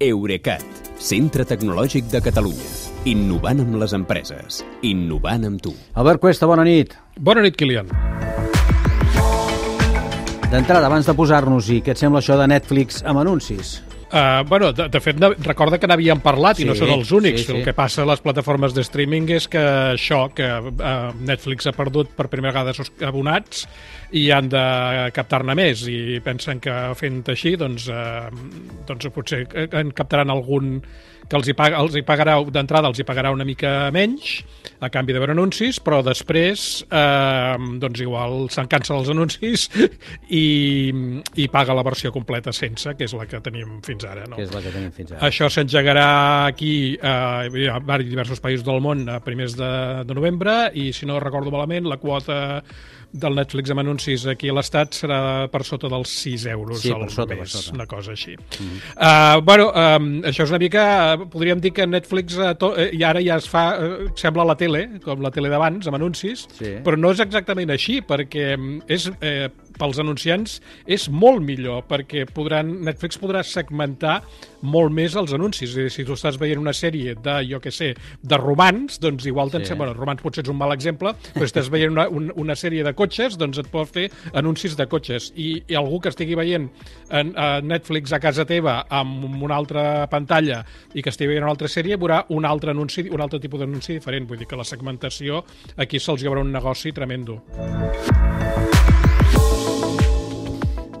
Eurecat, centre tecnològic de Catalunya. Innovant amb les empreses. Innovant amb tu. Albert Cuesta, bona nit. Bona nit, Kilian. D'entrada, abans de posar-nos-hi, què et sembla això de Netflix amb anuncis? Uh, bueno, de, de fet, recorda que n'havíem parlat sí, i no són els únics. Sí, sí. El que passa a les plataformes de streaming és que això, que uh, Netflix ha perdut per primera vegada els abonats i han de captar-ne més i pensen que fent així doncs, uh, doncs potser en captaran algun que els hi, paga, els hi pagarà d'entrada els hi pagarà una mica menys a canvi de veure anuncis, però després eh, doncs igual se'n cansa els anuncis i, i paga la versió completa sense, que és la que tenim fins ara. No? Que és la que tenim fins ara. Això s'engegarà aquí eh, ha diversos països del món a primers de, de novembre i si no recordo malament la quota del Netflix amb anuncis aquí a l'Estat serà per sota dels 6 euros Sí, al sota, mes, sota. una cosa així. Mm -hmm. uh, bueno, um, això és una mica... Podríem dir que Netflix uh, to, uh, i ara ja es fa... Uh, sembla la tele, com la tele d'abans, amb anuncis, Sí. però no és exactament així, perquè és... Eh, pels anunciants és molt millor perquè podran, Netflix podrà segmentar molt més els anuncis. És dir, si tu estàs veient una sèrie de, jo què sé, de romans, doncs igual Sí. sí. bueno, romans potser és un mal exemple, però estàs veient una, un, una sèrie de cotxes, doncs et pot fer anuncis de cotxes. I, i algú que estigui veient en, a Netflix a casa teva amb una altra pantalla i que estigui veient una altra sèrie, veurà un altre anunci, un altre tipus d'anunci diferent. Vull dir que la segmentació aquí se'ls hi haurà un negoci tremendo.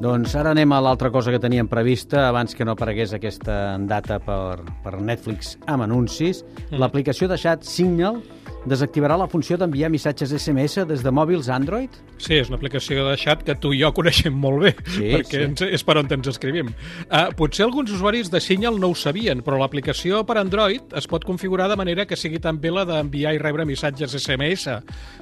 Doncs ara anem a l'altra cosa que teníem prevista abans que no aparegués aquesta data per, per Netflix amb anuncis. Mm. L'aplicació de xat Signal desactivarà la funció d'enviar missatges SMS des de mòbils Android? Sí, és una aplicació de xat que tu i jo coneixem molt bé, Sí, perquè sí. Ens, és per on ens escrivim. Uh, potser alguns usuaris de Signal no ho sabien, però l'aplicació per Android es pot configurar de manera que sigui també la d'enviar i rebre missatges SMS,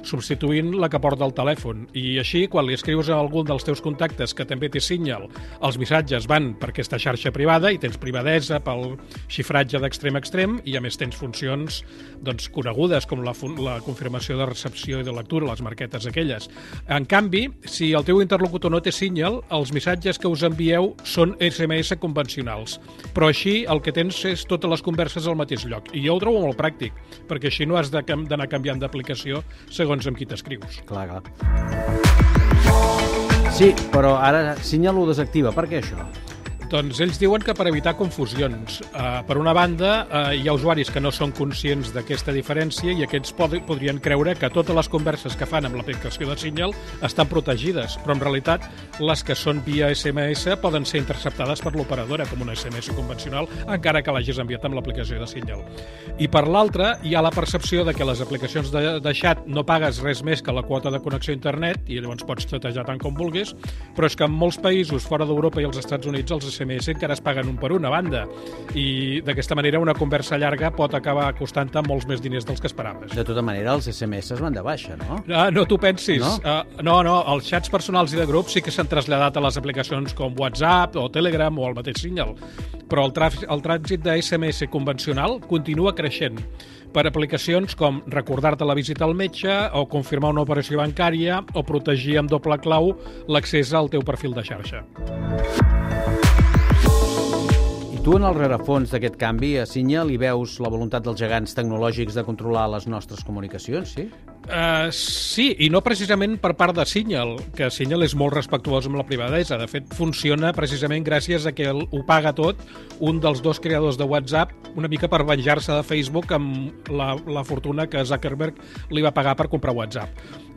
substituint la que porta el telèfon. I així, quan li escrius a algun dels teus contactes que també té Signal, els missatges van per aquesta xarxa privada i tens privadesa pel xifratge d'extrem a extrem i a més tens funcions doncs, conegudes com la, fun- la confirmació de recepció i de lectura, les marquetes aquelles. En canvi, si el teu interlocutor no té Signal, els missatges que us envieu són SMS convencionals. Però així el que tens és totes les converses al mateix lloc. I jo ho trobo molt pràctic, perquè així no has d'anar canviant d'aplicació segons amb qui t'escrius. Clar, clar. Sí, però ara Signal ho desactiva. Per què això? Doncs ells diuen que per evitar confusions. Uh, per una banda, uh, hi ha usuaris que no són conscients d'aquesta diferència i aquests pod podrien creure que totes les converses que fan amb l'aplicació de Signal estan protegides, però en realitat les que són via SMS poden ser interceptades per l'operadora com una SMS convencional, encara que l'hagis enviat amb l'aplicació de Signal. I per l'altra, hi ha la percepció de que les aplicacions de, de xat no pagues res més que la quota de connexió a internet i llavors pots xatejar tant com vulguis, però és que en molts països fora d'Europa i els Estats Units els SMS encara es paguen un per una banda i d'aquesta manera una conversa llarga pot acabar costant-te molts més diners dels que esperaves. De tota manera, els SMS es van de baixa, no? Ah, no t'ho pensis. No? Uh, no, no, els xats personals i de grup sí que s'han traslladat a les aplicacions com WhatsApp o Telegram o el mateix Signal, però el, tràfic, el trànsit de SMS convencional continua creixent per aplicacions com recordar-te la visita al metge o confirmar una operació bancària o protegir amb doble clau l'accés al teu perfil de xarxa. Tu en el rerefons d'aquest canvi a Signal hi veus la voluntat dels gegants tecnològics de controlar les nostres comunicacions, sí? Uh, sí, i no precisament per part de Signal, que Signal és molt respectuós amb la privadesa. De fet, funciona precisament gràcies a que el- ho paga tot un dels dos creadors de WhatsApp, una mica per venjar-se de Facebook amb la, la fortuna que Zuckerberg li va pagar per comprar WhatsApp.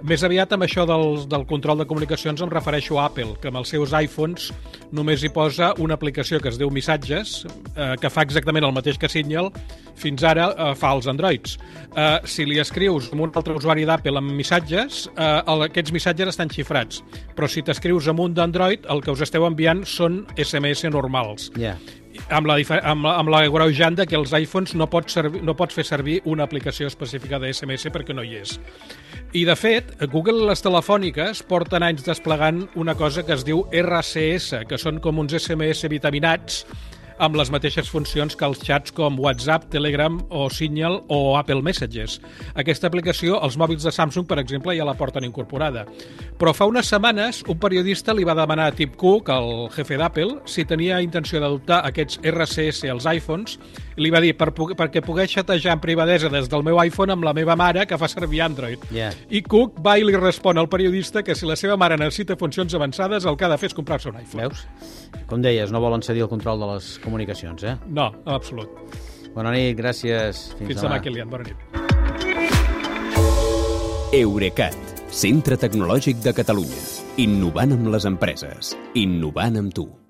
Més aviat amb això del, del control de comunicacions em refereixo a Apple, que amb els seus iPhones només hi posa una aplicació que es diu Missatges, eh, que fa exactament el mateix que Signal, fins ara eh, fa els Androids. Eh, si li escrius amb un altre usuari d'Apple amb missatges, eh, aquests missatges estan xifrats. Però si t'escrius amb un d'Android, el que us esteu enviant són SMS normals. Ja. Amb la, amb, la, amb la greujant que els iPhones no pots, servir, no pots fer servir una aplicació específica de SMS perquè no hi és. I, de fet, Google i les telefòniques porten anys desplegant una cosa que es diu RCS, que són com uns SMS vitaminats amb les mateixes funcions que els xats com WhatsApp, Telegram o Signal o Apple Messages. Aquesta aplicació, els mòbils de Samsung, per exemple, ja la porten incorporada. Però fa unes setmanes, un periodista li va demanar a Tim Cook, el jefe d'Apple, si tenia intenció d'adoptar aquests RCS als iPhones, i li va dir per, perquè pogués xatejar en privadesa des del meu iPhone amb la meva mare, que fa servir Android. Yeah. I Cook va i li respon al periodista que si la seva mare necessita funcions avançades, el que ha de fer és comprar-se un iPhone. Veus? Com deies, no volen cedir el control de les comunicacions, eh? No, en absolut. Bona nit, gràcies. Fins, Fins demà, Kilian. Bona nit. Eurecat, centre tecnològic de Catalunya. Innovant amb les empreses. Innovant amb tu.